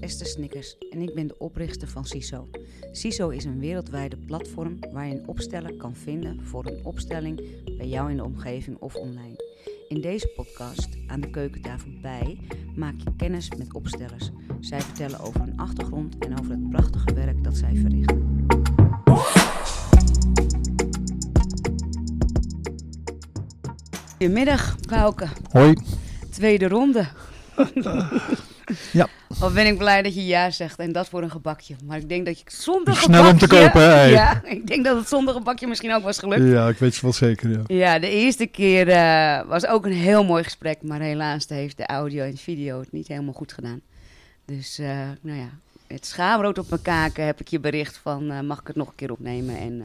is Esther Snickers en ik ben de oprichter van CISO. CISO is een wereldwijde platform waar je een opsteller kan vinden voor een opstelling bij jou in de omgeving of online. In deze podcast, aan de keukentafel bij, maak je kennis met opstellers. Zij vertellen over hun achtergrond en over het prachtige werk dat zij verrichten. Goedemiddag, Bouke. Hoi. Tweede ronde. Ja. Wat ben ik blij dat je ja zegt en dat voor een gebakje. Maar ik denk dat je zonder Snel gebakje... om te kopen, hè? Ja, ik denk dat het zonder gebakje misschien ook was gelukt. Ja, ik weet het wel zeker, ja. Ja, de eerste keer eh, was ook een heel mooi gesprek, maar helaas heeft de audio en video het niet helemaal goed gedaan. Dus, eh, nou ja, het schaamrood op mijn kaken heb ik je bericht van, eh, mag ik het nog een keer opnemen? En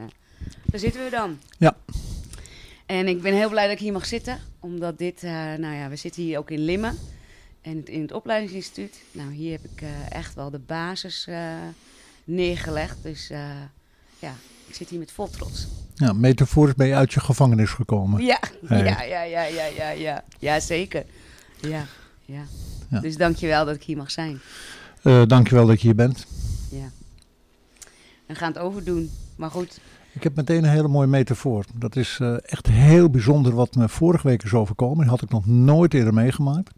daar zitten we dan. Ja. En ik ben heel blij dat ik hier mag zitten, omdat dit, nou ja, we zitten hier ook in Limmen. En het- in het opleidingsinstituut. Nou, hier heb ik eh, echt wel de basis eh, neergelegd. Dus eh, ja, ik zit hier met vol trots. Ja, metaforisch ben je uit je gevangenis gekomen. Ja, Hey. ja, ja, ja, ja, ja, ja. Ja, zeker. Ja, ja. Ja. Dus dankjewel dat ik hier mag zijn. Eh dankjewel dat je hier bent. Ja. We gaan het overdoen. Maar goed, Ik heb meteen een hele mooie metafoor. Dat is echt heel bijzonder wat me vorige week is overkomen. Dat had ik nog nooit eerder meegemaakt.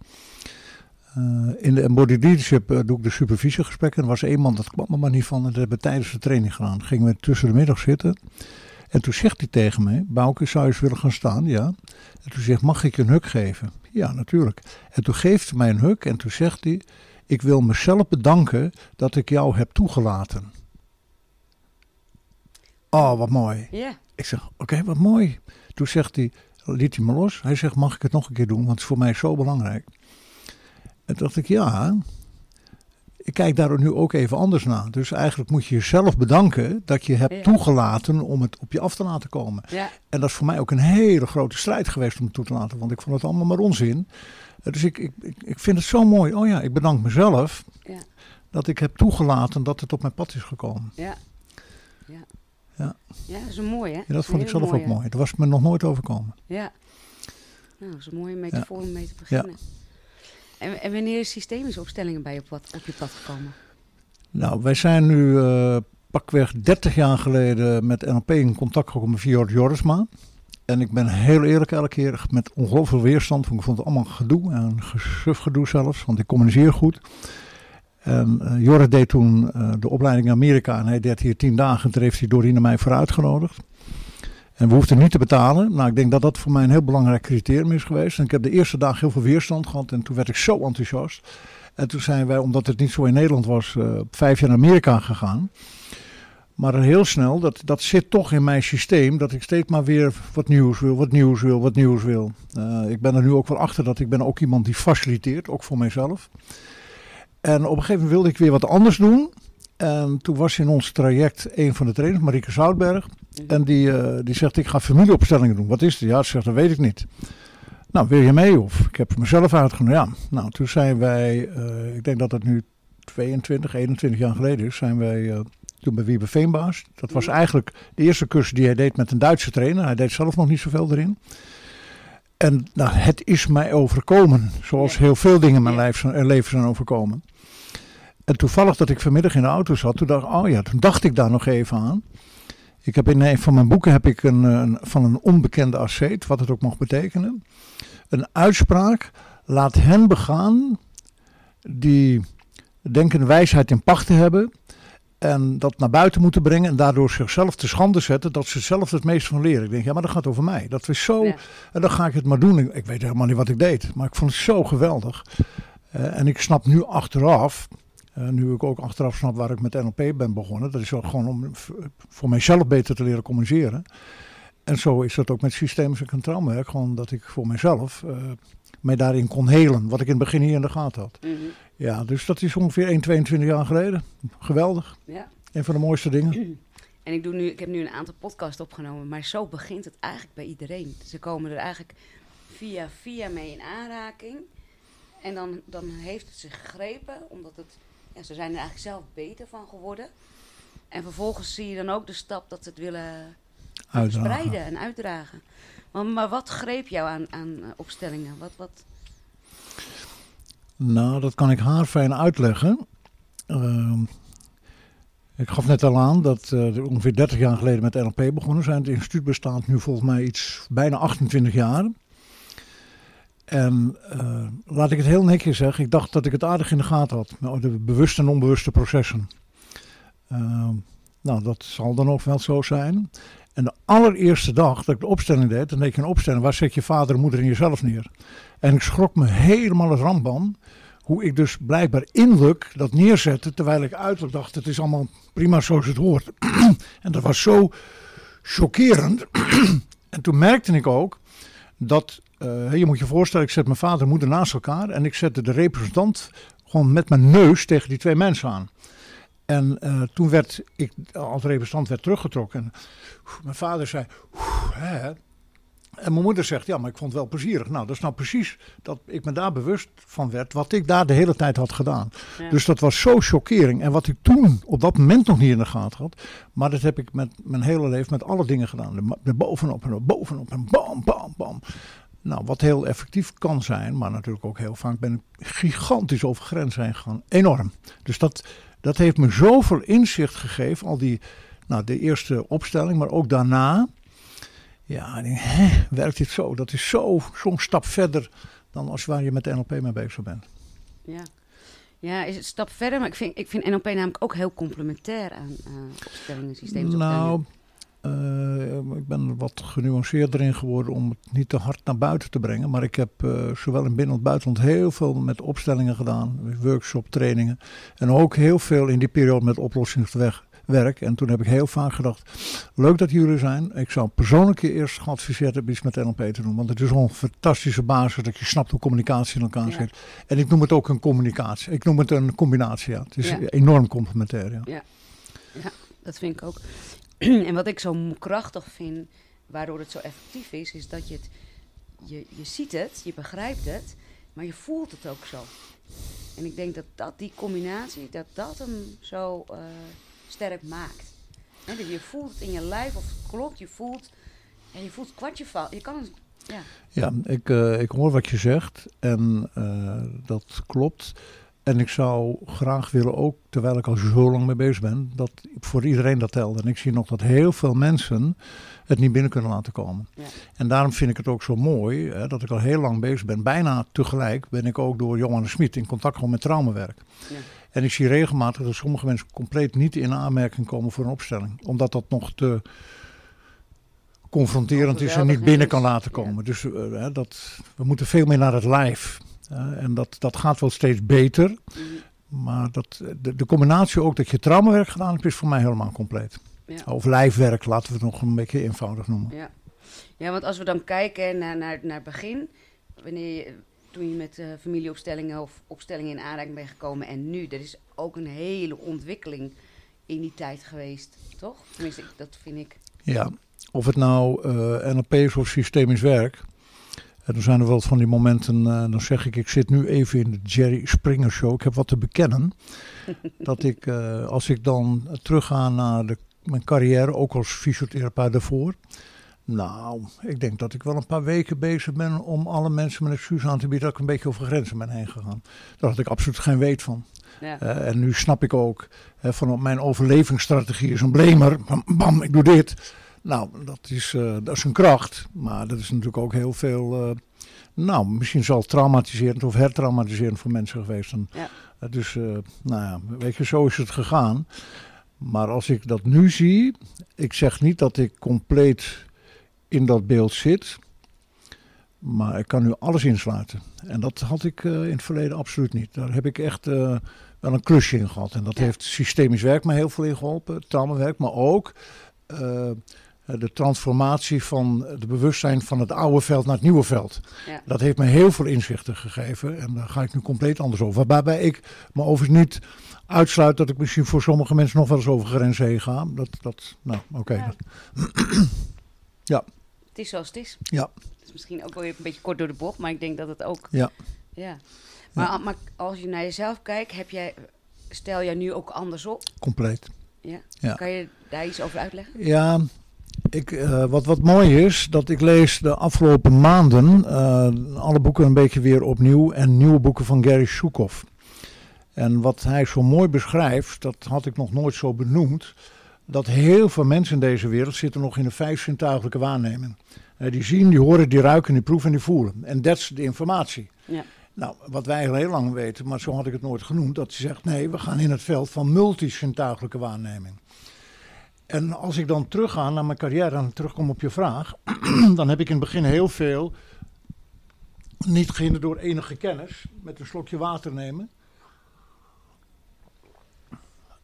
Eh, in de embodied leadership eh, doe ik de supervisiegesprekken. Er was één man, dat kwam er maar niet van. En dat hebben we tijdens de training gedaan. Gingen we tussen de middag zitten. En toen zegt hij tegen mij, Bouke, zou je eens willen gaan staan? Ja. En toen zegt, mag ik je een huk geven? Ja, natuurlijk. En toen geeft hij mij een huk en toen zegt hij, ik wil mezelf bedanken dat ik jou heb toegelaten. Oh, wat mooi. ja. Ik zeg, oké, wat mooi. Toen zegt hij, liet hij me los. Hij zegt, mag ik het nog een keer doen? Want het is voor mij zo belangrijk. En dacht ik, ja, ik kijk daar nu ook even anders naar. Dus eigenlijk moet je jezelf bedanken dat je hebt Ja. toegelaten om het op je af te laten komen. Ja, En dat is voor mij ook een hele grote strijd geweest om het toe te laten. Want ik vond het allemaal maar onzin. Eh, Dus ik, ik, ik, ik vind het zo mooi. Oh ja, ik bedank mezelf ja, dat ik heb toegelaten dat het op mijn pad is gekomen. ja. Ja, Ja. ja dat is een mooi, hè? Ja, dat vond ik zelf ook mooi. Dat was me nog nooit overkomen. Ja. Nou, dat is een mooie metafoor om mee te beginnen. En, wanneer is systemische opstellingen bij je wat, op je pad gekomen? Nou, wij zijn nu eh, pakweg 30 jaar geleden met NLP in contact gekomen via Jorisma. En ik ben heel eerlijk elke keer met ongelooflijk weerstand. Want ik vond het allemaal gedoe en gesuf gedoe zelfs, want ik communiceer goed. En eh, Joris deed toen eh, de opleiding in Amerika en hij deed hier tien dagen. En toen heeft hij Doreen en mij voor uitgenodigd. En we hoefden niet te betalen. Nou, ik denk dat dat voor mij een heel belangrijk criterium is geweest. En ik heb de eerste dag heel veel weerstand gehad en toen werd ik zo enthousiast. En toen zijn wij, omdat het niet zo in Nederland was, op vijf jaar naar Amerika gegaan. Maar heel snel, dat, dat zit toch in mijn systeem, dat ik steeds maar weer wat nieuws wil, wat nieuws wil, wat nieuws wil. Eh, ik ben er nu ook wel achter dat ik ben ook iemand die faciliteert, ook voor mijzelf. En op een gegeven moment wilde ik weer wat anders doen. En toen was in ons traject een van de trainers, Marieke Zoutberg. En die, eh, die zegt, ik ga familieopstellingen doen. Wat is het? Ja, ze zegt, dat weet ik niet. Nou, wil je mee? Of ik heb mezelf uitgenodigd. Ja, nou, toen zijn wij, eh, ik denk dat het nu 22, 21 jaar geleden is, zijn wij eh, toen bij Wiebe Veenbaas. Dat was Mhm. eigenlijk de eerste cursus die hij deed met een Duitse trainer. Hij deed zelf nog niet zoveel erin. En nou, het is mij overkomen, zoals heel veel dingen in mijn Ja. lijf zijn, leven zijn overkomen. En toevallig dat ik vanmiddag in de auto zat, toen dacht, oh ja, toen dacht ik daar nog even aan. Ik heb in een van mijn boeken heb ik een, een, van een onbekende asceet, wat het ook mag betekenen, een uitspraak. Laat hen begaan die denken wijsheid in pacht te hebben en dat naar buiten moeten brengen en daardoor zichzelf te schande zetten dat ze zelf het meest van leren. Ik denk, ja, maar dat gaat over mij. Dat is zo, Ja. en dan ga ik het maar doen. Ik, ik weet helemaal niet wat ik deed, maar ik vond het zo geweldig. Eh, en ik snap nu achteraf, eh, nu ik ook achteraf snap waar ik met NLP ben begonnen, dat is ook gewoon om voor mijzelf beter te leren communiceren. En zo is dat ook met systemisch en traumawerk, gewoon dat ik voor mezelf eh, mij daarin kon helen, wat ik in het begin hier in de gaten had. Mhm. Ja, dus dat is ongeveer 1, 22 jaar geleden. Geweldig. Ja. Een van de mooiste dingen. En ik, doe nu, ik heb nu een aantal podcasts opgenomen, maar zo begint het eigenlijk bij iedereen. Ze komen er eigenlijk via via mee in aanraking. En dan, dan heeft het ze gegrepen, omdat het, ja, ze zijn er eigenlijk zelf beter van geworden. En vervolgens zie je dan ook de stap dat ze het willen verspreiden en uitdragen. Maar, maar wat greep jou aan, aan eh, opstellingen? Wat, wat, Nou, dat kan ik haar fijn uitleggen. ehm, ik gaf net al aan dat uh, ongeveer 30 jaar geleden met NLP begonnen zijn. Het instituut bestaat nu volgens mij iets bijna 28 jaar. En uh, laat ik het heel netjes zeggen, ik dacht dat ik het aardig in de gaten had. met De bewuste en onbewuste processen. Uh, nou, dat zal dan ook wel zo zijn. En de allereerste dag dat ik de opstelling deed, dan deed je een opstelling, waar zet je vader moeder en jezelf neer? En ik schrok me helemaal het rambam, hoe ik dus blijkbaar innerlijk dat neerzette, terwijl ik uiterlijk dacht, het is allemaal prima zoals het hoort. en dat was zo chockerend. en toen merkte ik ook dat, uh, je moet je voorstellen, ik zet mijn vader en moeder naast elkaar en ik zette de representant gewoon met mijn neus tegen die twee mensen aan. En uh, toen werd ik als representant werd teruggetrokken. mijn vader zei, hè. En mijn moeder zegt, ja, maar ik vond het wel plezierig. Nou, dat is nou precies dat ik me daar bewust van werd, wat ik daar de hele tijd had gedaan. Ja. Dus dat was zo chockering. En wat ik toen op dat moment nog niet in de gaten had, maar dat heb ik met mijn hele leven met alle dingen gedaan. De, bovenop en bovenop en bam, bam, bam. Nou, wat heel effectief kan zijn, maar natuurlijk ook heel vaak ben ik gigantisch over grenzen heen gegaan. Enorm. Dus dat, dat heeft me zoveel inzicht gegeven, al die, nou, de eerste opstelling, maar ook daarna. Ja, denk, hè, werkt dit zo? Dat is zo, zo'n stap verder dan als waar je met NLP mee bezig bent. Ja. Ja, is het stap verder, maar ik vind, ik vind NLP namelijk ook heel complementair aan uh, opstellingen, systemen. Nou, ik ben er wat genuanceerder in geworden om het niet te hard naar buiten te brengen. Maar ik heb uh, zowel in binnen- als buitenland heel veel met opstellingen gedaan, workshop, trainingen. En ook heel veel in die periode met oplossingswerk. En toen heb ik heel vaak gedacht, leuk dat jullie zijn. Ik zou persoonlijk je eerst geadviseerd hebben iets met NLP te doen. Want het is een fantastische basis dat je snapt hoe communicatie in elkaar zit. En ik noem het ook een communicatie. Ik noem het een combinatie, ja. Het is ja. enorm complementair, ja. ja. Ja, dat vind ik ook. en wat ik zo krachtig vind, waardoor het zo effectief is, is dat je het, je, je ziet het, je begrijpt het, maar je voelt het ook zo. En ik denk dat, dat die combinatie, dat dat hem zo uh, sterk maakt. Dat je voelt het in je lijf of het klopt, je voelt, en je voelt kwartje vallen. Je kan ja. Ja, ik, uh, ik hoor wat je zegt en uh, dat klopt. En ik zou graag willen ook, terwijl ik al zo lang mee bezig ben, dat voor iedereen dat telt. En ik zie nog dat heel veel mensen het niet binnen kunnen laten komen. Ja. En daarom vind ik het ook zo mooi hè, dat ik al heel lang bezig ben. Bijna tegelijk ben ik ook door Johannes Smit in contact gewoon met traumawerk. Ja. En ik zie regelmatig dat sommige mensen compleet niet in aanmerking komen voor een opstelling. Omdat dat nog te confronterend is en niet binnen kan laten komen. Ja. Dus uh, dat, we moeten veel meer naar het lijf. En dat, dat gaat wel steeds beter. Mm. Maar dat, de, de, combinatie ook dat je traumawerk gedaan hebt, is voor mij helemaal compleet. Ja. Of lijfwerk, laten we het nog een beetje eenvoudig noemen. Ja, ja want als we dan kijken naar, naar, naar het begin, wanneer je, toen je met uh, familieopstellingen of opstellingen in aanraking bent gekomen en nu, er is ook een hele ontwikkeling in die tijd geweest, toch? Tenminste, dat vind ik. Ja, of het nou uh, NLP is of systemisch werk. En dan zijn er wel van die momenten, uh, dan zeg ik, ik zit nu even in de Jerry Springer Show. Ik heb wat te bekennen. dat ik, uh, als ik dan terugga naar de, mijn carrière, ook als fysiotherapeut daarvoor. Nou, ik denk dat ik wel een paar weken bezig ben om alle mensen mijn excuus aan te bieden dat ik een beetje over grenzen ben heen gegaan. Daar had ik absoluut geen weet van. Ja. Uh, en nu snap ik ook, uh, van mijn overlevingsstrategie is een blemer. Bam, ik doe dit. Nou, dat is, uh, dat is een kracht, maar dat is natuurlijk ook heel veel, uh, nou, misschien zal traumatiserend of hertraumatiserend voor mensen geweest. En, ja. uh, dus, nou ja, weet je, zo is het gegaan. Maar als ik dat nu zie, ik zeg niet dat ik compleet in dat beeld zit, maar ik kan nu alles insluiten. En dat had ik in het verleden absoluut niet. Daar heb ik echt wel een klusje in gehad. En dat ja. heeft systemisch werk me heel veel in geholpen, traumawerk, maar ook de transformatie van het bewustzijn van het oude veld naar het nieuwe veld. Ja. Dat heeft me heel veel inzichten gegeven en daar ga ik nu compleet anders over. Waarbij ik me overigens niet uitsluit dat ik misschien voor sommige mensen nog wel eens over grenzen heen ga. Dat, dat, nou, oké. Okay. Ja. ja. Het is zoals het is. Ja. Het is misschien ook wel een beetje kort door de bocht, maar ik denk dat het ook... Ja. Ja. Maar, ja. maar als je naar jezelf kijkt, heb jij, stel jij nu ook anders op? Compleet. Ja. ja. Kan je daar iets over uitleggen? Ja, ik, uh, wat, wat mooi is, dat ik lees de afgelopen maanden uh, alle boeken een beetje weer opnieuw en nieuwe boeken van Gary Shukov. En wat hij zo mooi beschrijft, dat had ik nog nooit zo benoemd. Dat heel veel mensen in deze wereld zitten nog in een vijf zintuigelijke waarneming. Uh, die zien, die horen, die ruiken, die proeven en die voelen. En dat is de informatie. Ja. Nou, wat wij al heel lang weten, maar zo had ik het nooit genoemd, dat hij zegt nee, we gaan in het veld van multisintuigelijke waarneming. En als ik dan terugga naar mijn carrière en terugkom op je vraag, dan heb ik in het begin heel veel, niet gehinderd door enige kennis, met een slokje water nemen,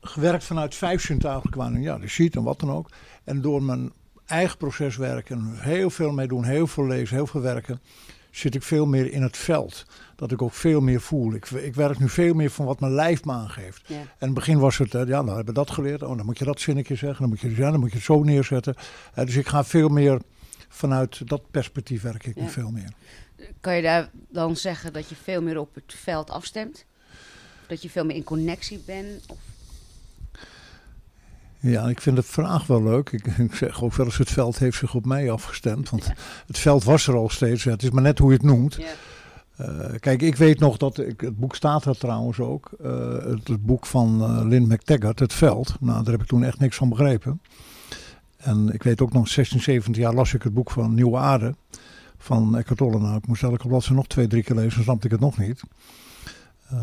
gewerkt vanuit vijf zintuigelijke waarneming, ja, de sheet en wat dan ook. En door mijn eigen proces werken, heel veel mee doen, heel veel lezen, heel veel werken, zit ik veel meer in het veld. Dat ik ook veel meer voel. Ik, ik werk nu veel meer van wat mijn lijf me aangeeft. En in het begin was het, ja, dan hebben we dat geleerd. Oh, dan moet je dat zinnetje zeggen. Dan moet je, ja, dan moet je het zo neerzetten. Uh, dus ik ga veel meer vanuit dat perspectief werk ik nu veel meer. Kan je daar dan zeggen dat je veel meer op het veld afstemt? Dat je veel meer in connectie bent? Of? Ja, ik vind de vraag wel leuk. Ik, ik, zeg ook wel eens, het veld heeft zich op mij afgestemd. Want het veld was er al steeds. Het is maar net hoe je het noemt. Ja. Uh, kijk, ik weet nog dat, ik, het boek staat er trouwens ook. Uh, het, het, boek van uh, Lynn McTaggart, Het Veld. Nou, daar heb ik toen echt niks van begrepen. En ik weet ook nog, 16, 17 jaar las ik het boek van Nieuwe Aarde. Van Eckhart Tolle. Nou, ik moest elke bladzijde nog twee, drie keer lezen, dan snapte ik het nog niet.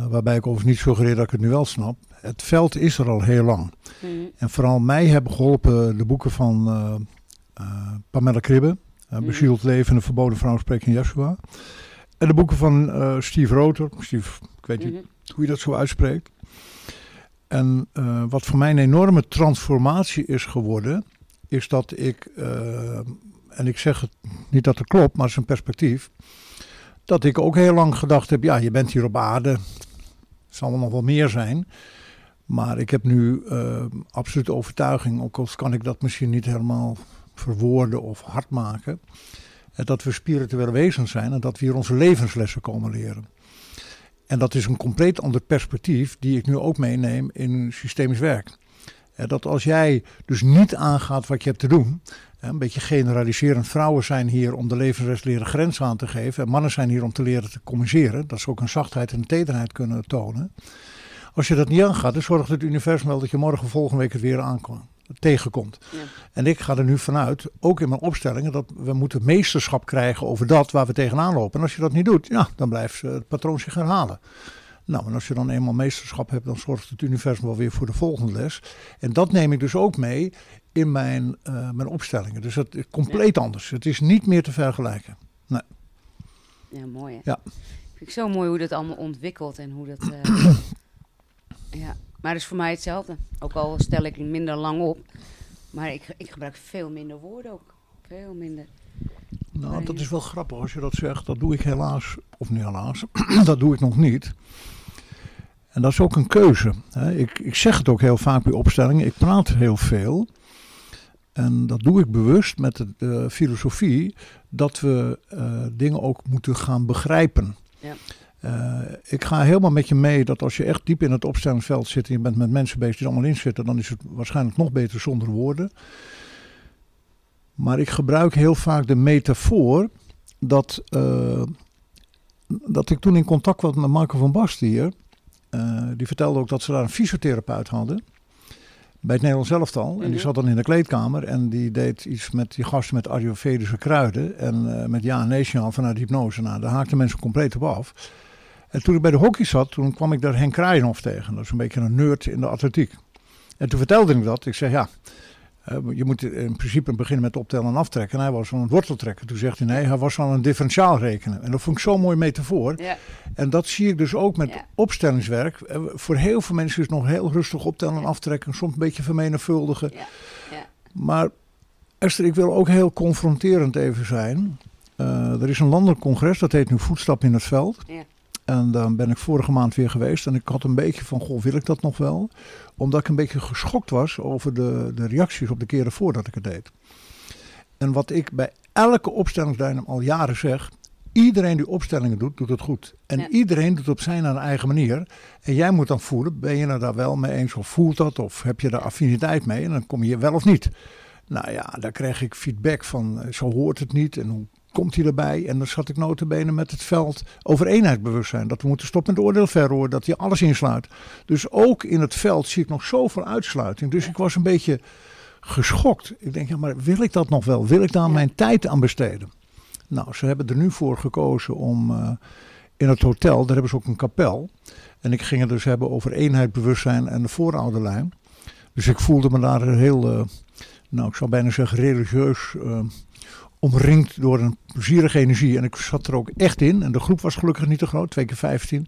Waarbij ik overigens niet suggereer dat ik het nu wel snap het veld is er al heel lang. Mm. En vooral mij hebben geholpen de boeken van uh, uh, Pamela Kribbe. Uh, Bezield leven, de verboden vrouw spreken Yeshua. En de boeken van Steve Roter. Steve, ik weet niet mm-hmm. hoe je dat zo uitspreekt. En wat voor mij een enorme transformatie is geworden, is dat ik, en ik zeg het niet dat het klopt, maar het is een perspectief, dat ik ook heel lang gedacht heb, ja, je bent hier op aarde, zal er nog wel meer zijn. Maar ik heb nu uh, absoluut overtuiging, ook al kan ik dat misschien niet helemaal verwoorden of hard maken, eh, dat we spirituele wezens zijn en dat we hier onze levenslessen komen leren. En dat is een compleet ander perspectief die ik nu ook meeneem in systemisch werk. Dat als jij dus niet aangaat wat je hebt te doen, een beetje generaliserend, vrouwen zijn hier om de levensles leren grenzen aan te geven en mannen zijn hier om te leren te communiceren, dat ze ook een zachtheid en een tederheid kunnen tonen. Als je dat niet aangaat, dan zorgt het universum wel dat je morgen volgende week het weer aankomt tegenkomt. Ja. En ik ga er nu vanuit, ook in mijn opstellingen, dat we moeten meesterschap krijgen over dat waar we tegenaan lopen. En als je dat niet doet, ja, dan blijft het patroon zich herhalen. Nou, en als je dan eenmaal meesterschap hebt, dan zorgt het universum wel weer voor de volgende les. En dat neem ik dus ook mee in mijn, uh, mijn opstellingen. Dus het is compleet anders. Het is niet meer te vergelijken. Nee. Ja, mooi. Hè? Ja. Vind ik zo mooi hoe dat allemaal ontwikkelt en hoe dat. Uh... Ja, maar het is voor mij hetzelfde. Ook al stel ik minder lang op. Maar ik, ik gebruik veel minder woorden ook. Veel minder. Nou, dat is wel grappig als je dat zegt. Dat doe ik helaas, of niet helaas, dat doe ik nog niet. En dat is ook een keuze. Hè. Ik, ik zeg het ook heel vaak bij opstellingen. Ik praat heel veel. En dat doe ik bewust met de, de filosofie dat we uh, dingen ook moeten gaan begrijpen. Ja. Uh, ik ga helemaal met je mee dat als je echt diep in het opstellingsveld zit en je bent met mensen bezig die er allemaal in zitten, dan is het waarschijnlijk nog beter zonder woorden. Maar ik gebruik heel vaak de metafoor dat, uh, dat ik toen in contact was met Marco van Bastier. Uh, die vertelde ook dat ze daar een fysiotherapeut hadden. Bij het Nederlands elftal. En die mhm. zat dan in de kleedkamer. En die deed iets met die gasten met Ayurvedische kruiden. En met ja en nee vanuit hypnose. Nou, daar haakten mensen compleet op af. En toen ik bij de hockey zat, toen kwam ik daar Henk Kraaienhof tegen. Dat is een beetje een nerd in de atletiek. En toen vertelde ik dat. Ik zeg, ja, eh, je moet in principe beginnen met optellen en aftrekken. En hij was van een worteltrekker. Toen zegt hij, nee, hij was van een differentiaal rekenen. En dat vond ik zo'n mooi metafoor. Ja. En dat zie ik dus ook met opstellingswerk. Eh, voor heel veel mensen is het nog heel rustig optellen en aftrekken. Soms een beetje vermenigvuldigen. Ja. Maar Esther, ik wil ook heel confronterend even zijn. Uh, er is een landelijk congres, dat heet nu Voetstap in het Veld. Ja. En dan ben ik vorige maand weer geweest. En ik had een beetje van, goh, wil ik dat nog wel? Omdat ik een beetje geschokt was over de, de reacties op de keren voordat ik het deed. En wat ik bij elke opstellingsdynam al jaren zeg. Iedereen die opstellingen doet, doet het goed. En iedereen doet het op zijn eigen manier. En jij moet dan voelen, ben je er daar wel mee eens of voelt dat? Of heb je daar affiniteit mee? En dan kom je wel of niet. Nou ja, daar krijg ik feedback van, zo hoort het niet. En hoe komt hij erbij. En dan zat ik notabene met het veld over eenheidsbewustzijn. Dat we moeten stoppen met oordeel verroer, dat hij alles insluit. Dus ook in het veld zie ik nog zoveel uitsluiting. Dus ik was een beetje geschokt. Ik denk, ja, maar wil ik dat nog wel? Wil ik daar mijn tijd aan besteden? Nou, ze hebben er nu voor gekozen om uh, in het hotel, daar hebben ze ook een kapel. En ik ging het dus hebben over eenheid, bewustzijn en de voorouderlijn. Dus ik voelde me daar heel, uh, nou ik zou bijna zeggen religieus, uh, omringd door een plezierige energie. En ik zat er ook echt in. En de groep was gelukkig niet te groot, twee keer vijftien.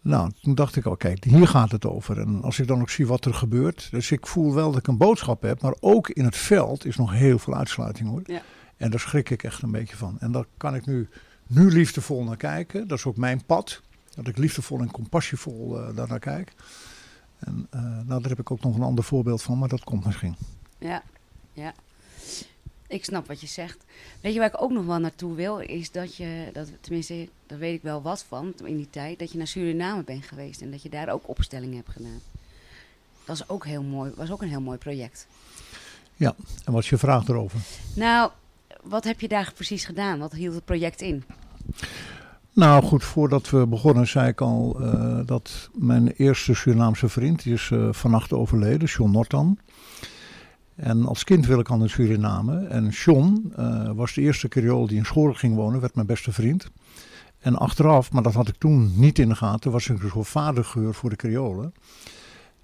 Nou, toen dacht ik al, kijk, hier gaat het over. En als ik dan ook zie wat er gebeurt. Dus ik voel wel dat ik een boodschap heb. Maar ook in het veld is nog heel veel uitsluiting hoor. Ja. En daar schrik ik echt een beetje van. En daar kan ik nu, nu liefdevol naar kijken. Dat is ook mijn pad. Dat ik liefdevol en compassievol uh, daar naar kijk. En uh, nou, daar heb ik ook nog een ander voorbeeld van, maar dat komt misschien. Ja, ja. Ik snap wat je zegt. Weet je waar ik ook nog wel naartoe wil? Is dat je, dat, tenminste, daar weet ik wel wat van in die tijd, dat je naar Suriname bent geweest en dat je daar ook opstellingen hebt gedaan. Dat is ook heel mooi, was ook een heel mooi project. Ja, en wat is je vraag erover? Nou, wat heb je daar precies gedaan? Wat hield het project in? Nou goed, voordat we begonnen zei ik al uh, dat mijn eerste Surinaamse vriend, die is uh, vannacht overleden, John Nortan. En als kind wil ik al naar Suriname. En John uh, was de eerste Creool die in Schoren ging wonen, werd mijn beste vriend. En achteraf, maar dat had ik toen niet in de gaten, was ik een soort vadergeur voor de Creolen.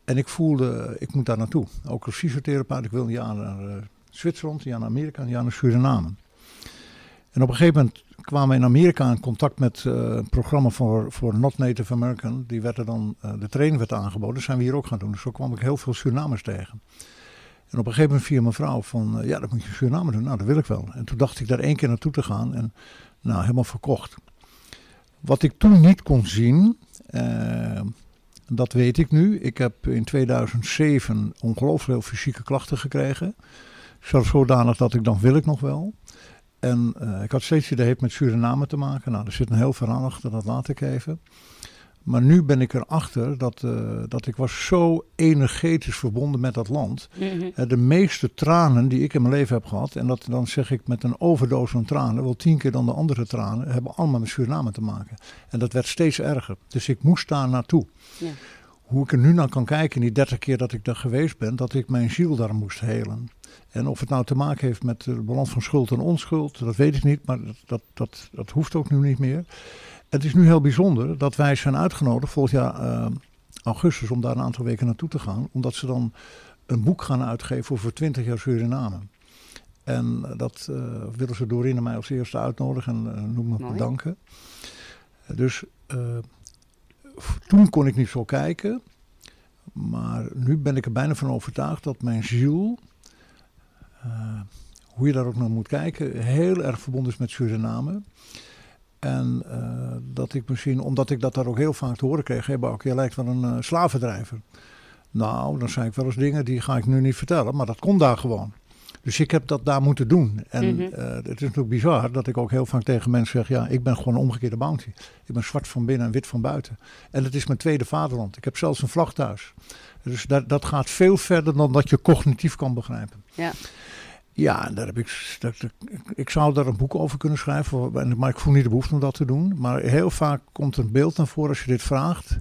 En ik voelde, ik moet daar naartoe. Ook als fysiotherapeut, ik wil een jaar naar Zwitserland, een jaar naar Amerika, een jaar naar Suriname. En op een gegeven moment kwamen we in Amerika in contact met uh, een programma voor, voor Not Native American. Die werd er dan, uh, de training werd aangeboden, dat zijn we hier ook gaan doen. Dus zo kwam ik heel veel Surinamers tegen. En op een gegeven moment via mijn vrouw van, uh, ja, dat moet je Suriname doen. Nou, dat wil ik wel. En toen dacht ik daar één keer naartoe te gaan en nou, helemaal verkocht. Wat ik toen niet kon zien, uh, dat weet ik nu. Ik heb in 2007 ongelooflijk veel fysieke klachten gekregen. Zelfs zodanig dat ik dan wil ik nog wel. En uh, ik had steeds idee heeft met Suriname te maken. Nou, er zit een heel verhaal achter, dat laat ik even. Maar nu ben ik erachter dat, uh, dat ik was zo energetisch verbonden met dat land. Mm-hmm. uh, de meeste tranen die ik in mijn leven heb gehad, en dat dan zeg ik met een overdosis aan tranen, wel tien keer dan de andere tranen, hebben allemaal met Suriname te maken. En dat werd steeds erger. Dus ik moest daar naartoe. Ja. Hoe ik er nu naar kan kijken in die dertig keer dat ik daar geweest ben, dat ik mijn ziel daar moest helen. En of het nou te maken heeft met de balans van schuld en onschuld, dat weet ik niet, maar dat, dat, dat, dat hoeft ook nu niet meer. Het is nu heel bijzonder dat wij zijn uitgenodigd volgend jaar uh, augustus om daar een aantal weken naartoe te gaan. Omdat ze dan een boek gaan uitgeven over 20 jaar Suriname. En dat uh, willen ze Dorine mij als eerste uitnodigen en uh, noem me bedanken. Dus toen kon ik niet zo kijken. Maar nu ben ik er bijna van overtuigd dat mijn ziel, hoe je daar ook naar moet kijken, heel erg verbonden is met Suriname. En uh, dat ik misschien, omdat ik dat daar ook heel vaak te horen kreeg, hey Bouke, je lijkt wel een uh, slavendrijver. Nou, dan zei ik wel eens dingen die ga ik nu niet vertellen, maar dat komt daar gewoon. Dus ik heb dat daar moeten doen. En mm -hmm. uh, het is natuurlijk bizar dat ik ook heel vaak tegen mensen zeg: ja, ik ben gewoon een omgekeerde bounty. Ik ben zwart van binnen en wit van buiten. En het is mijn tweede vaderland. Ik heb zelfs een vlag thuis. Dus dat, dat gaat veel verder dan dat je cognitief kan begrijpen. Ja. Ja, daar heb ik, ik zou daar een boek over kunnen schrijven, maar ik voel niet de behoefte om dat te doen. Maar heel vaak komt een beeld naar voren als je dit vraagt.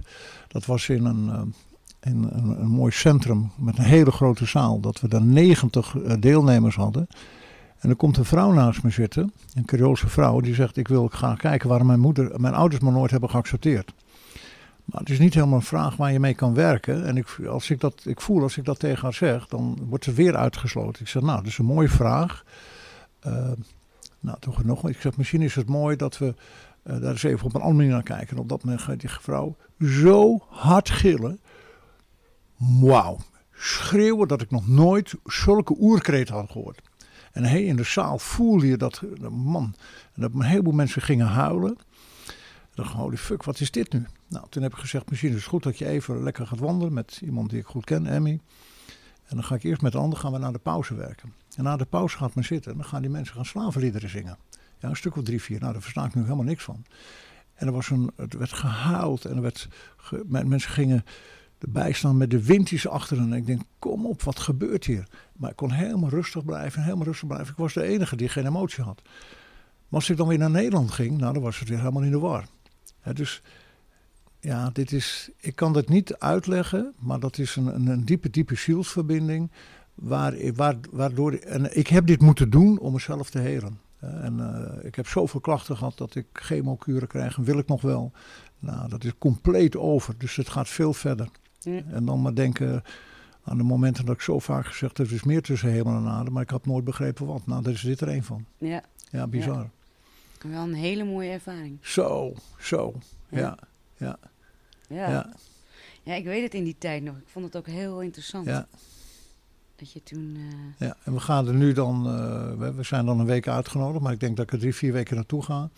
Dat was in een, in een, een mooi centrum met een hele grote zaal, dat we daar 90 deelnemers hadden. En er komt een vrouw naast me zitten, een Creoolse vrouw, die zegt: Ik wil graag kijken waarom mijn, moeder, mijn ouders me nooit hebben geaccepteerd. Maar het is niet helemaal een vraag waar je mee kan werken. En ik, als ik, dat, ik voel als ik dat tegen haar zeg, dan wordt ze weer uitgesloten. Ik zeg, nou, dat is een mooie vraag. Uh, nou, toch nog. Ik zeg, misschien is het mooi dat we uh, daar eens even op een andere manier naar kijken. En op dat moment gaat die vrouw zo hard gillen. Wauw. Schreeuwen dat ik nog nooit zulke oerkreet had gehoord. En hey, in de zaal voelde je dat, man, dat een heleboel mensen gingen huilen. Dacht, holy fuck, wat is dit nu? Nou, toen heb ik gezegd, misschien is het goed dat je even lekker gaat wandelen met iemand die ik goed ken, Emmy. En dan ga ik eerst met de ander gaan we naar de pauze werken. En na de pauze gaat men zitten en dan gaan die mensen gaan slavenliederen zingen. Ja, een stuk of drie, vier. Nou, daar versta ik nu helemaal niks van. En er was een, het werd gehuild en er werd, mensen gingen erbij staan met de windjes achter hen. En ik denk, kom op, wat gebeurt hier? Maar ik kon helemaal rustig blijven, helemaal rustig blijven. Ik was de enige die geen emotie had. Maar als ik dan weer naar Nederland ging, nou, dan was het weer helemaal in de war. Dus ja, dit is, ik kan dat niet uitleggen, maar dat is een, een, een diepe, diepe zielsverbinding. Waar, waar, waardoor, en ik heb dit moeten doen om mezelf te helen. En uh, ik heb zoveel klachten gehad dat ik chemokuren krijg en wil ik nog wel. Nou, dat is compleet over, dus het gaat veel verder. Ja. En dan maar denken aan de momenten dat ik zo vaak gezegd heb, er is meer tussen hemel en aarde, maar ik had nooit begrepen wat. Nou, daar is dit er een van. Ja. Ja, bizar. Ja. Wel een hele mooie ervaring. Zo, zo. Ja. Ja. Ja. ja. ja. ik weet het in die tijd nog. Ik vond het ook heel interessant. Ja. Dat je toen... Uh... Ja, en we gaan er nu dan... Uh, we zijn dan een week uitgenodigd, maar ik denk dat ik er drie, vier weken naartoe ga.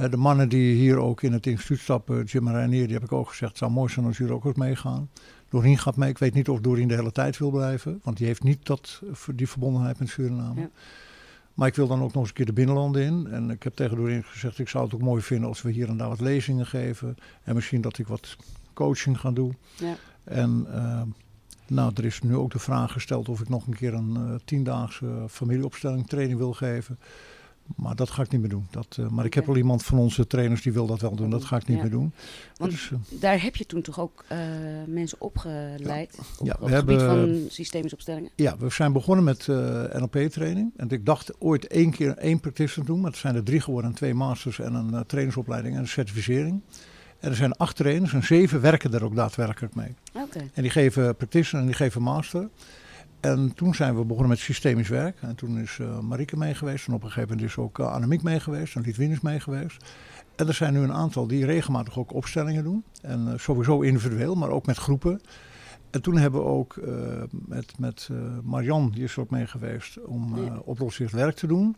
Uh, de mannen die hier ook in het instituut stappen, Jim en Reinier, die heb ik ook gezegd, het zou mooi zijn als jullie ook eens meegaan. Doreen gaat mee. Ik weet niet of Doreen de hele tijd wil blijven, want die heeft niet dat, die verbondenheid met Suriname. Ja. Maar ik wil dan ook nog eens een keer de binnenlanden in. En ik heb tegen Doreen gezegd, ik zou het ook mooi vinden als we hier en daar wat lezingen geven. En misschien dat ik wat coaching ga doen. Ja. En uh, nou, er is nu ook de vraag gesteld of ik nog een keer een uh, tiendaagse familieopstelling training wil geven. Maar dat ga ik niet meer doen. Dat, uh, maar ik heb wel iemand van onze trainers die wil dat wel doen. Dat ga ik niet ja. meer doen. Want dus, uh, daar heb je toen toch ook uh, mensen opgeleid? Ja, op, ja, op we het gebied hebben, van systemische opstellingen? Ja, we zijn begonnen met NLP-training. En ik dacht ooit één keer één practitioner doen. Maar het zijn er drie geworden. Twee masters en een trainersopleiding en een certificering. En er zijn acht trainers en zeven werken er ook daadwerkelijk mee. Okay. En die geven practitioner en die geven master. En toen zijn we begonnen met systemisch werk. En toen is uh, Marieke mee geweest. En op een gegeven moment is ook uh, Annemiek mee geweest. En Liedwin is mee geweest. En er zijn nu een aantal die regelmatig ook opstellingen doen. En uh, sowieso individueel, maar ook met groepen. En toen hebben we ook met, met Marian, die is er ook mee geweest, om Ja. oplossicht werk te doen.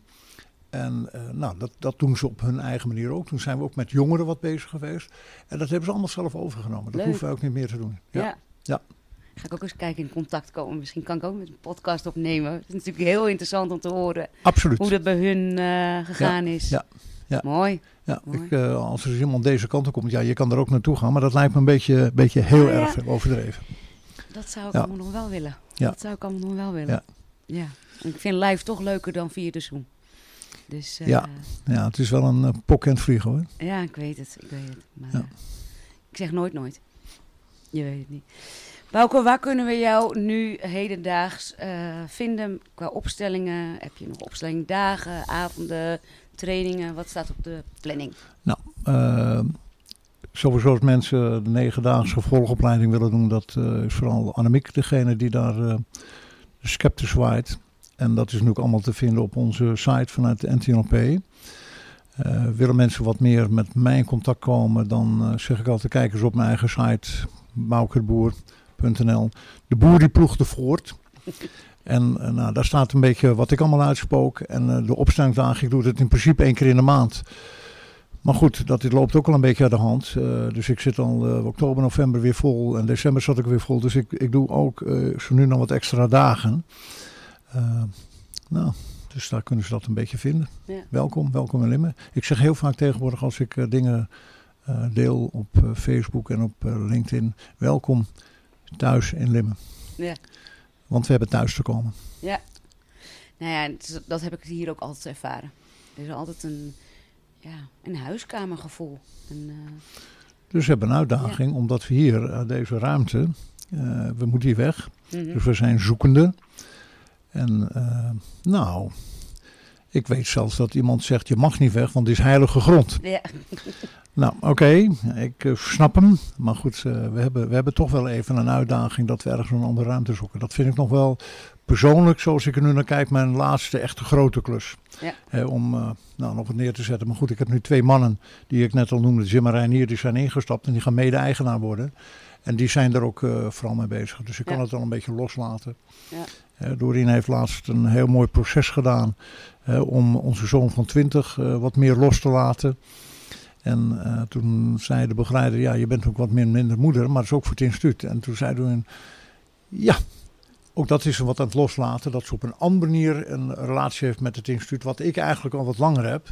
En nou, dat, dat doen ze op hun eigen manier ook. Toen zijn we ook met jongeren wat bezig geweest. En dat hebben ze allemaal zelf overgenomen. Dat Leuk. hoeven we ook niet meer te doen. Ja. Ja. Ga ik ook eens kijken in contact komen. Misschien kan ik ook met een podcast opnemen. Het is natuurlijk heel interessant om te horen Absoluut. hoe dat bij hun uh, gegaan is. ja, ja. Mooi. Ja, Mooi. ik, uh, als er iemand deze kant op komt, ja, je kan er ook naartoe gaan. Maar dat lijkt me een beetje, beetje heel Ah, erg overdreven. Dat zou ik allemaal nog wel willen. Ja. Dat zou ik allemaal nog wel willen. Ja. ik vind live toch leuker dan via de Zoom. Dus uh, Ja. Ja, het is wel een uh, pok en het vliegen hoor. ja, ik weet het. Ik weet het. Maar Ja. ik zeg nooit nooit. Je weet het niet. Bouke, waar kunnen we jou nu hedendaags uh, vinden qua opstellingen? Heb je nog opstellingdagen, avonden, trainingen? Wat staat op de planning? Nou, uh, sowieso als mensen de negendaagse volgopleiding willen doen, dat uh, is vooral Annemiek degene die daar de scepter zwaait. En dat is ook allemaal te vinden op onze site vanuit de NTNP. Willen mensen wat meer met mij in contact komen, dan zeg ik altijd: kijk eens op mijn eigen site, boukerboer.nl. De boer die ploegde voort. En uh, nou, daar staat een beetje wat ik allemaal uitspook. En uh, de opstellingsdagen, ik doe het in principe één keer in de maand. Maar goed, dat dit loopt ook al een beetje uit de hand. Uh, dus ik zit al oktober, november weer vol. En december zat ik weer vol. Dus ik, ik doe ook zo nu nog wat extra dagen. nou, dus daar kunnen ze dat een beetje vinden. Ja. Welkom, welkom in Limmen. Ik zeg heel vaak tegenwoordig als ik dingen eh, deel op Facebook en op LinkedIn. Welkom thuis in Limmen. Ja. Want we hebben thuis te komen. Ja. Nou ja, dat heb ik hier ook altijd ervaren. Er is altijd een, ja, een huiskamergevoel. Een, uh... Dus we hebben een uitdaging, ja. omdat we hier, uh, deze ruimte, uh, we moeten hier weg. Mhm. Mm -hmm. Dus we zijn zoekende. En nou, ik weet zelfs dat iemand zegt, je mag niet weg, want het is heilige grond. Ja. nou, oké, okay, ik uh, snap hem. Maar goed, uh, we, hebben, we hebben toch wel even een uitdaging dat we ergens een andere ruimte zoeken. Dat vind ik nog wel persoonlijk, zoals ik er nu naar kijk, mijn laatste echte grote klus. Ja. He, om uh, nou, nog wat neer te zetten. Maar goed, ik heb nu twee mannen, die ik net al noemde, Jim en Reinier, die zijn ingestapt en die gaan mede-eigenaar worden. En die zijn er ook vooral mee bezig. Dus ik kan het al een beetje loslaten. Ja. Doreen heeft laatst een heel mooi proces gedaan om onze zoon van 20 uh, wat meer los te laten. En uh, toen zei de begeleider, ja, je bent ook wat min, minder moeder, maar dat is ook voor het instituut. En toen zei Doreen, ja, ook dat is wat aan het loslaten. Dat ze op een andere manier een relatie heeft met het instituut, wat ik eigenlijk al wat langer heb.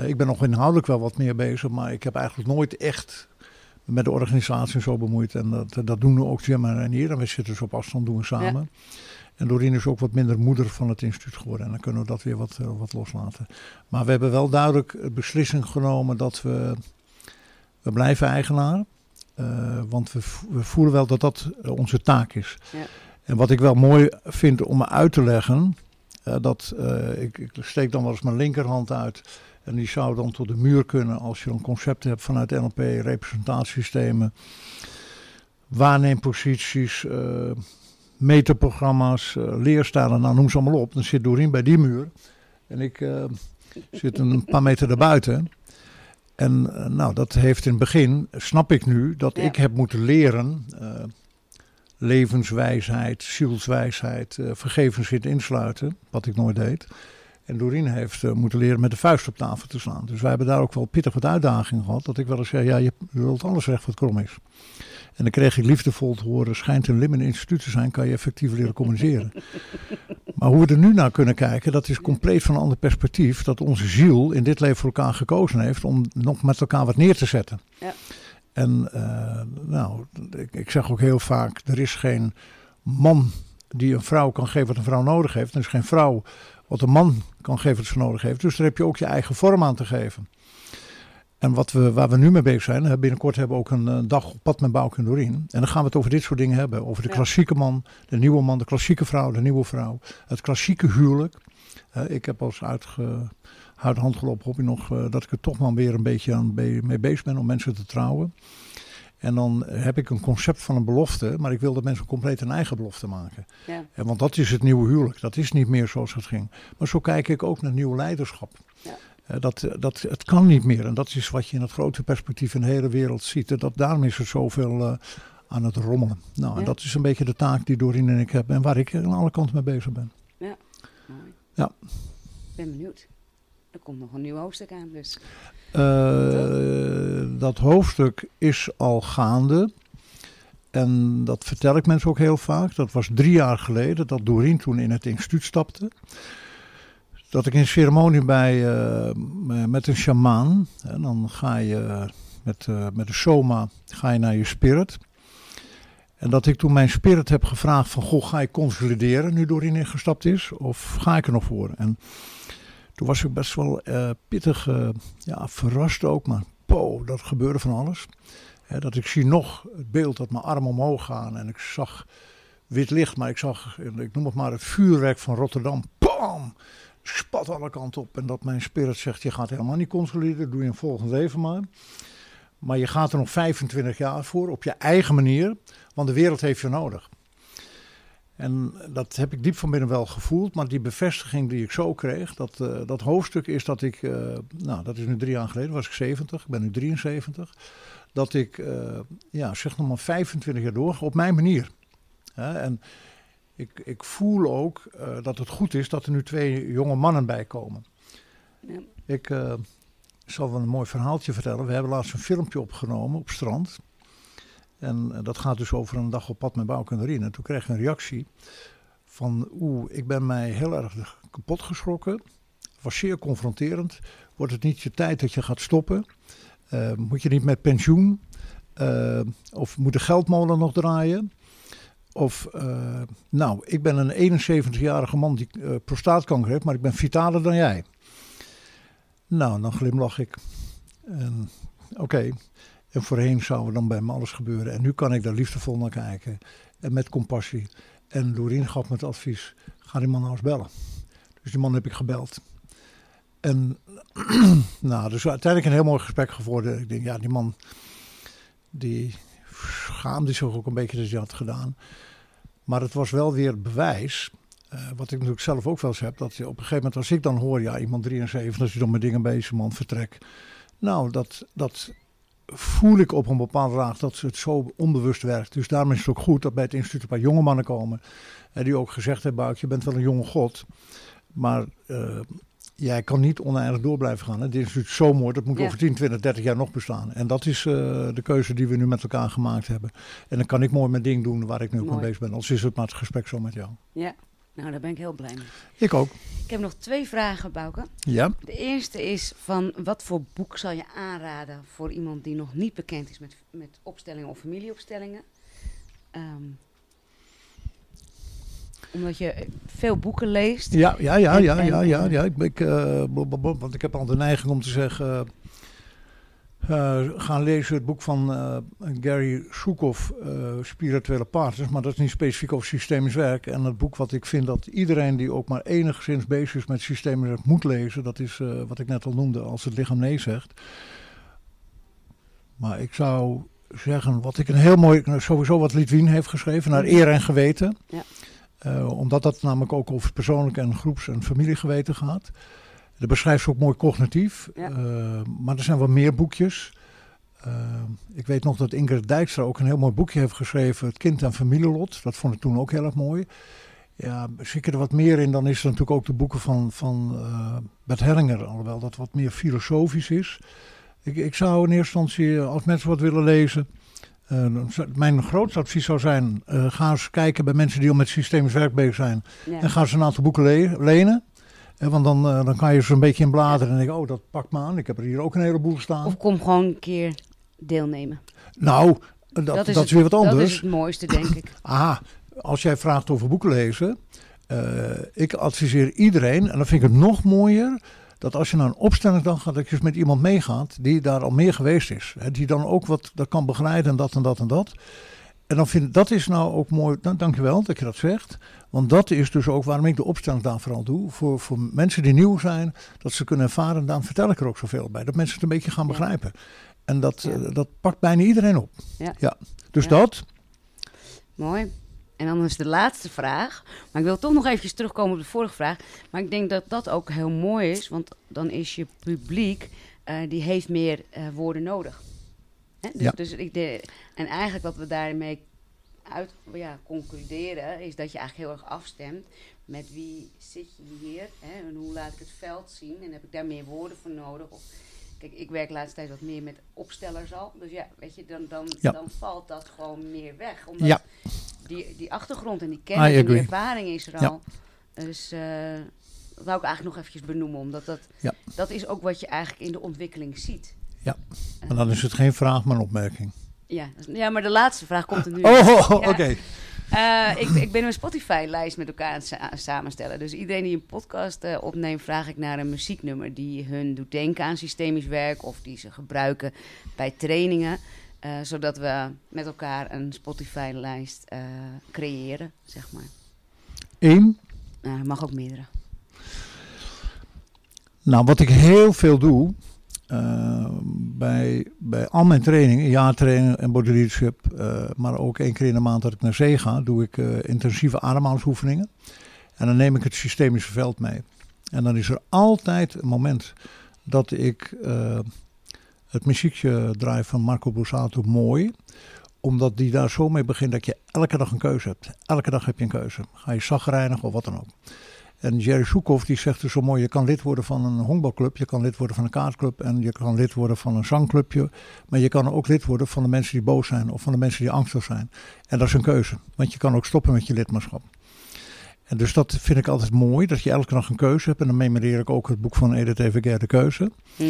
Uh, ik ben nog inhoudelijk wel wat meer bezig, maar ik heb eigenlijk nooit echt met de organisatie zo bemoeid. En dat, dat doen we ook Jim en Renier. En we zitten dus op afstand, doen we samen. En Doreen is ook wat minder moeder van het instituut geworden. En dan kunnen we dat weer wat, wat loslaten. Maar we hebben wel duidelijk de beslissing genomen dat we, we blijven eigenaar. want we, we voelen wel dat dat onze taak is. Ja. En wat ik wel mooi vind om me uit te leggen, dat ik, ik steek dan wel eens mijn linkerhand uit. En die zou dan tot de muur kunnen als je een concept hebt vanuit NLP, representatiesystemen, waarneemposities, meterprogramma's, uh, leerstijlen, nou noem ze allemaal op. Dan zit Doreen bij die muur en ik uh, zit een paar meter daarbuiten. En nou, dat heeft in het begin, snap ik nu, dat ik heb moeten leren levenswijsheid, zielswijsheid, uh, vergevenswit insluiten, wat ik nooit deed. En Doreen heeft uh, moeten leren met de vuist op tafel te slaan. Dus wij hebben daar ook wel pittig wat uitdagingen gehad. Dat ik wel eens zei, ja, je wilt alles recht wat krom is. En dan kreeg ik liefdevol te horen, schijnt een lim instituut te zijn, kan je effectief leren communiceren. maar hoe we er nu naar kunnen kijken, dat is compleet van een ander perspectief. Dat onze ziel in dit leven voor elkaar gekozen heeft om nog met elkaar wat neer te zetten. Ja. En uh, nou, ik, ik zeg ook heel vaak, er is geen man die een vrouw kan geven wat een vrouw nodig heeft. Er is geen vrouw wat een man kan geven wat ze nodig heeft. Dus daar heb je ook je eigen vorm aan te geven. En wat we, waar we nu mee bezig zijn, binnenkort hebben we ook een, een dag op pad met Bouke en Doreen. En dan gaan we het over dit soort dingen hebben. Over de klassieke man, de nieuwe man, de klassieke vrouw, de nieuwe vrouw. Het klassieke huwelijk. ik heb als uitge, uit hand gelopen hobby nog uh, dat ik er toch maar weer een beetje aan mee bezig ben om mensen te trouwen. En dan heb ik een concept van een belofte, maar ik wil dat mensen compleet een eigen belofte maken. Ja. En want dat is het nieuwe huwelijk. Dat is niet meer zoals het ging. Maar zo kijk ik ook naar nieuw leiderschap. Ja. Dat, dat, het kan niet meer. En dat is wat je in het grote perspectief in de hele wereld ziet. En dat, daarom is er zoveel uh, aan het rommelen. Nou, en dat is een beetje de taak die Doreen en ik hebben. En waar ik aan alle kanten mee bezig ben. Ja, mooi. Ja. Ik ben benieuwd. Er komt nog een nieuw hoofdstuk aan dus. Uh, dat hoofdstuk is al gaande. En dat vertel ik mensen ook heel vaak. Dat was drie jaar geleden dat Doreen toen in het instituut stapte. Dat ik een ceremonie bij, uh, met een shamaan. En dan ga je met, uh, met de soma ga je naar je spirit. En dat ik toen mijn spirit heb gevraagd van... Goh, ga ik consolideren nu Doreen ingestapt is? Of ga ik er nog voor? En toen was ik best wel uh, pittig, ja, verrast ook, maar po, dat gebeurde van alles. dat ik zie nog het beeld dat mijn armen omhoog gaan en ik zag wit licht, maar ik zag, ik noem het maar het vuurwerk van Rotterdam. Bam! Spat alle kanten op en dat mijn spirit zegt, je gaat helemaal niet consolideren, doe je een volgend leven maar. Maar je gaat er nog 25 jaar voor, op je eigen manier, want de wereld heeft je nodig. En dat heb ik diep van binnen wel gevoeld. Maar die bevestiging die ik zo kreeg, dat, uh, dat hoofdstuk is dat ik, uh, nou dat is nu drie jaar geleden, was ik 70, ik ben nu 73. Dat ik, uh, ja, zeg nog maar 25 jaar door, op mijn manier. en ik, ik voel ook dat het goed is dat er nu twee jonge mannen bij komen. Ja. Ik zal wel een mooi verhaaltje vertellen. We hebben laatst een filmpje opgenomen op strand. En eh, dat gaat dus over een dag op pad met Bouke en En toen kreeg ik een reactie van, oeh, ik ben mij heel erg kapot geschrokken. Het was zeer confronterend. Wordt het niet je tijd dat je gaat stoppen? Uh, moet je niet met pensioen? Uh, of moet de geldmolen nog draaien? Of, uh, nou, ik ben een 71-jarige man die prostaatkanker heeft, maar ik ben vitaler dan jij. Nou, dan glimlach ik. Oké, en voorheen zou er dan bij me alles gebeuren. En nu kan ik daar liefdevol naar kijken. En met compassie. En Lorien gaf me het advies: ga die man nou eens bellen. Dus die man heb ik gebeld. En nou, dus uiteindelijk een heel mooi gesprek geworden. Ik denk, ja, die man die schaamde zich ook een beetje dat hij had gedaan. Maar het was wel weer bewijs, uh, wat ik natuurlijk zelf ook wel eens heb, dat je op een gegeven moment, als ik dan hoor, ja, iemand 73, dat je dan met dingen bezig man vertrek. Nou, dat, dat voel ik op een bepaalde laag dat het zo onbewust werkt. Dus daarom is het ook goed dat bij het instituut een paar jonge mannen komen. En die ook gezegd hebben, Buik, je bent wel een jonge god. Maar uh, jij kan niet oneindig door blijven gaan. Dit instituut is zo mooi, dat moet over 10, 20, 30 jaar nog bestaan. En dat is uh, de keuze die we nu met elkaar gemaakt hebben. En dan kan ik mooi mijn ding doen waar ik nu ook mee bezig ben. Als is het maar het gesprek zo met jou. Ja, nou, daar ben ik heel blij mee. Ik ook. Ik heb nog twee vragen, Bouke. Ja. De eerste is van wat voor boek zal je aanraden voor iemand die nog niet bekend is met, met opstellingen of familieopstellingen? Um. Omdat je veel boeken leest. Ja, ja, ja, En- ja, en- ja, ja, ja. Ik, ik, eh, want ik heb al de neiging om te zeggen... eh, gaan lezen het boek van eh, Gary eh, Spirituele Partners. Maar dat is niet specifiek over systemisch werk. En het boek wat ik vind dat iedereen die ook maar enigszins bezig is met systemisch werk moet lezen. Dat is eh, wat ik net al noemde, als het lichaam nee zegt. Maar ik zou zeggen, wat ik een heel mooi, sowieso wat Litwin heeft geschreven, naar eer en geweten. Ja. Eh, omdat dat namelijk ook over persoonlijk en groeps- en familiegeweten gaat. Dat beschrijft ze ook mooi cognitief. Ja. Eh, maar er zijn wel meer boekjes. Eh, ik weet nog dat Ingrid Dijkstra ook een heel mooi boekje heeft geschreven. Het kind en familielot. Dat vond ik toen ook heel erg mooi. Ja, zit er wat meer in, dan is er natuurlijk ook de boeken van, van Bert Hellinger. Alhoewel dat wat meer filosofisch is. Ik, ik zou in eerste instantie, als mensen wat willen lezen... mijn grootste advies zou zijn, eh, ga eens kijken bij mensen die al met systemisch werk bezig zijn. Ja. En ga ze een aantal boeken le- lenen. Eh, want dan, eh, dan kan je ze een beetje in bladeren en denken, oh dat pakt me aan. Ik heb er hier ook een heleboel staan. Of kom gewoon een keer deelnemen. nou, dat, dat, is, het- weer wat Dat anders. is het mooiste, denk ik. Aha, als jij vraagt over boeken lezen. ik adviseer iedereen, en dan vind ik het nog mooier... dat als je naar een opstellingdag gaat, dat je met iemand meegaat... die daar al meer geweest is. Hè, die dan ook wat dat kan begeleiden en dat en dat en dat. En dan vind ik, dat is nou ook mooi, nou, dankjewel dat je dat zegt. Want dat is dus ook waarom ik de opstellingdag vooral doe. Voor, voor mensen die nieuw zijn, dat ze kunnen ervaren. En daarom vertel ik er ook zoveel bij. Dat mensen het een beetje gaan begrijpen. En dat, Ja. eh, dat pakt bijna iedereen op. Ja. Dus Ja. dat, Mooi. En dan is de laatste vraag. Maar ik wil toch nog eventjes terugkomen op de vorige vraag. Maar ik denk dat dat ook heel mooi is. Want dan is je publiek, eh, die heeft meer eh, woorden nodig. Hè? Dus, Ja. dus ik de, en eigenlijk wat we daarmee uit ja, concluderen... is dat je eigenlijk heel erg afstemt met wie zit je hier... Hè? en hoe laat ik het veld zien en heb ik daar meer woorden voor nodig... Of, Kijk, ik werk de laatste tijd wat meer met opstellers al. Dus ja, weet je, dan, dan, Ja. dan valt dat gewoon meer weg. Omdat Ja. die, die achtergrond en die kennis en die ervaring is er Ja. al. Dus eh, dat wou ik eigenlijk nog eventjes benoemen. Omdat dat, dat is ook wat je eigenlijk in de ontwikkeling ziet. Ja. Eh, maar dan is het geen vraag, maar een opmerking. ja, ja, maar de laatste vraag komt er nu. Oh, oh, oh, oké. Eh, ik, ik ben een Spotify-lijst met elkaar aan het sa- samenstellen. Dus iedereen die een podcast eh, opneemt, vraag ik naar een muzieknummer die hun doet denken aan systemisch werk of die ze gebruiken bij trainingen. eh, zodat we met elkaar een Spotify-lijst creëren, zeg maar. Eén. Nou, mag ook meerdere. Nou, wat ik heel veel doe eh, bij, bij al mijn trainingen, jaartrainingen en body leadership, eh, maar ook één keer in de maand dat ik naar zee ga, doe ik eh, intensieve ademhalingsoefeningen. En dan neem ik het systemische veld mee. En dan is er altijd een moment dat ik eh, het muziekje draai van Marco Borsato mooi omdat die daar zo mee begint dat je elke dag een keuze hebt. Elke dag heb je een keuze. Ga je zagrijnig of wat dan ook. En Jerry Soekhoff die zegt dus zo mooi, je kan lid worden van een honkbalclub, je kan lid worden van een kaartclub en je kan lid worden van een zangclubje. Maar je kan ook lid worden van de mensen die boos zijn of van de mensen die angstig zijn. En dat is een keuze, want je kan ook stoppen met je lidmaatschap. En dus dat vind ik altijd mooi, dat je elke dag een keuze hebt. En dan memoreer ik ook het boek van Edith Eveger, De Keuze. Mhm.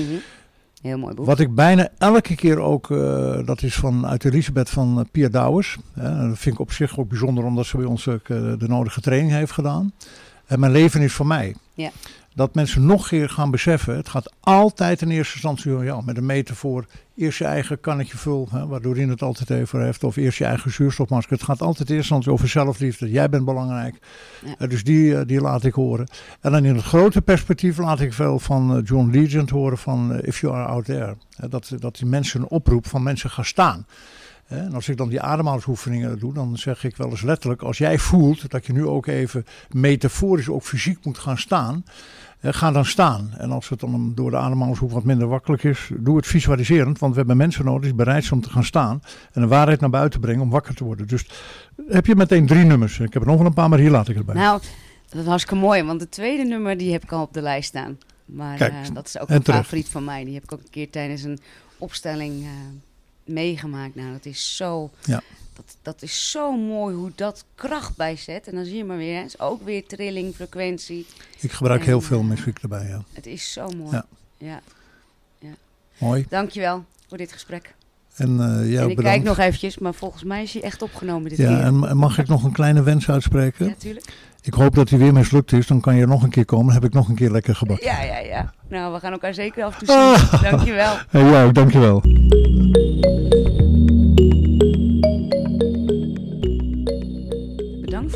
Heel mooi boek. Wat ik bijna elke keer ook, eh, dat is van, uit Elisabeth van uh, Pia Douwers. Dat vind ik op zich ook bijzonder, omdat ze bij ons ook, eh, de nodige training heeft gedaan. En mijn leven is voor mij. Ja. Dat mensen nog een keer gaan beseffen, het gaat altijd in eerste instantie ja, met een metafoor. Eerst je eigen kannetje vul, hè, waar Doreen het altijd even heeft. Of eerst je eigen zuurstofmasker. Het gaat altijd in eerste instantie over zelfliefde. Jij bent belangrijk. Ja. Eh, dus die, eh, die laat ik horen. En dan in het grote perspectief laat ik veel van eh, John Legend horen van If You Are Out There. Dat, dat die mensen een oproep van mensen gaan staan. En als ik dan die ademhalingsoefeningen doe, dan zeg ik wel eens letterlijk: als jij voelt dat je nu ook even metaforisch, ook fysiek moet gaan staan, ga dan staan. En als het dan door de ademhalingsoefening wat minder wakkelijk is, doe het visualiserend, want we hebben mensen nodig die bereid zijn om te gaan staan en de waarheid naar buiten brengen om wakker te worden. Dus heb je meteen drie nummers. Ik heb er nog wel een paar, maar hier laat ik het bij. Nou, dat is hartstikke mooi, want de tweede nummer die heb ik al op de lijst staan. Maar Kijk, eh, dat is ook en een favoriet van mij. Die heb ik ook een keer tijdens een opstelling eh, meegemaakt. Nou, dat is zo... Ja. Dat, dat is zo mooi hoe dat kracht bijzet. En dan zie je maar weer, hè, het is ook weer trilling, frequentie. Ik gebruik heel veel eh, muziek erbij. Ja. Het is zo mooi. Ja. Ja. Mooi. Dankjewel voor dit gesprek. En, uh, en ik kijk nog eventjes, maar volgens mij is hij echt opgenomen dit ja, keer. En mag ik nog een kleine wens uitspreken? Ja, tuurlijk. Ik hoop dat hij weer mislukt is. Dan kan je nog een keer komen. Dan heb ik nog een keer lekker gebakken. Ja, ja, ja. Nou, we gaan elkaar zeker af en toe zien. Ah. Dankjewel. Ja, ook dankjewel.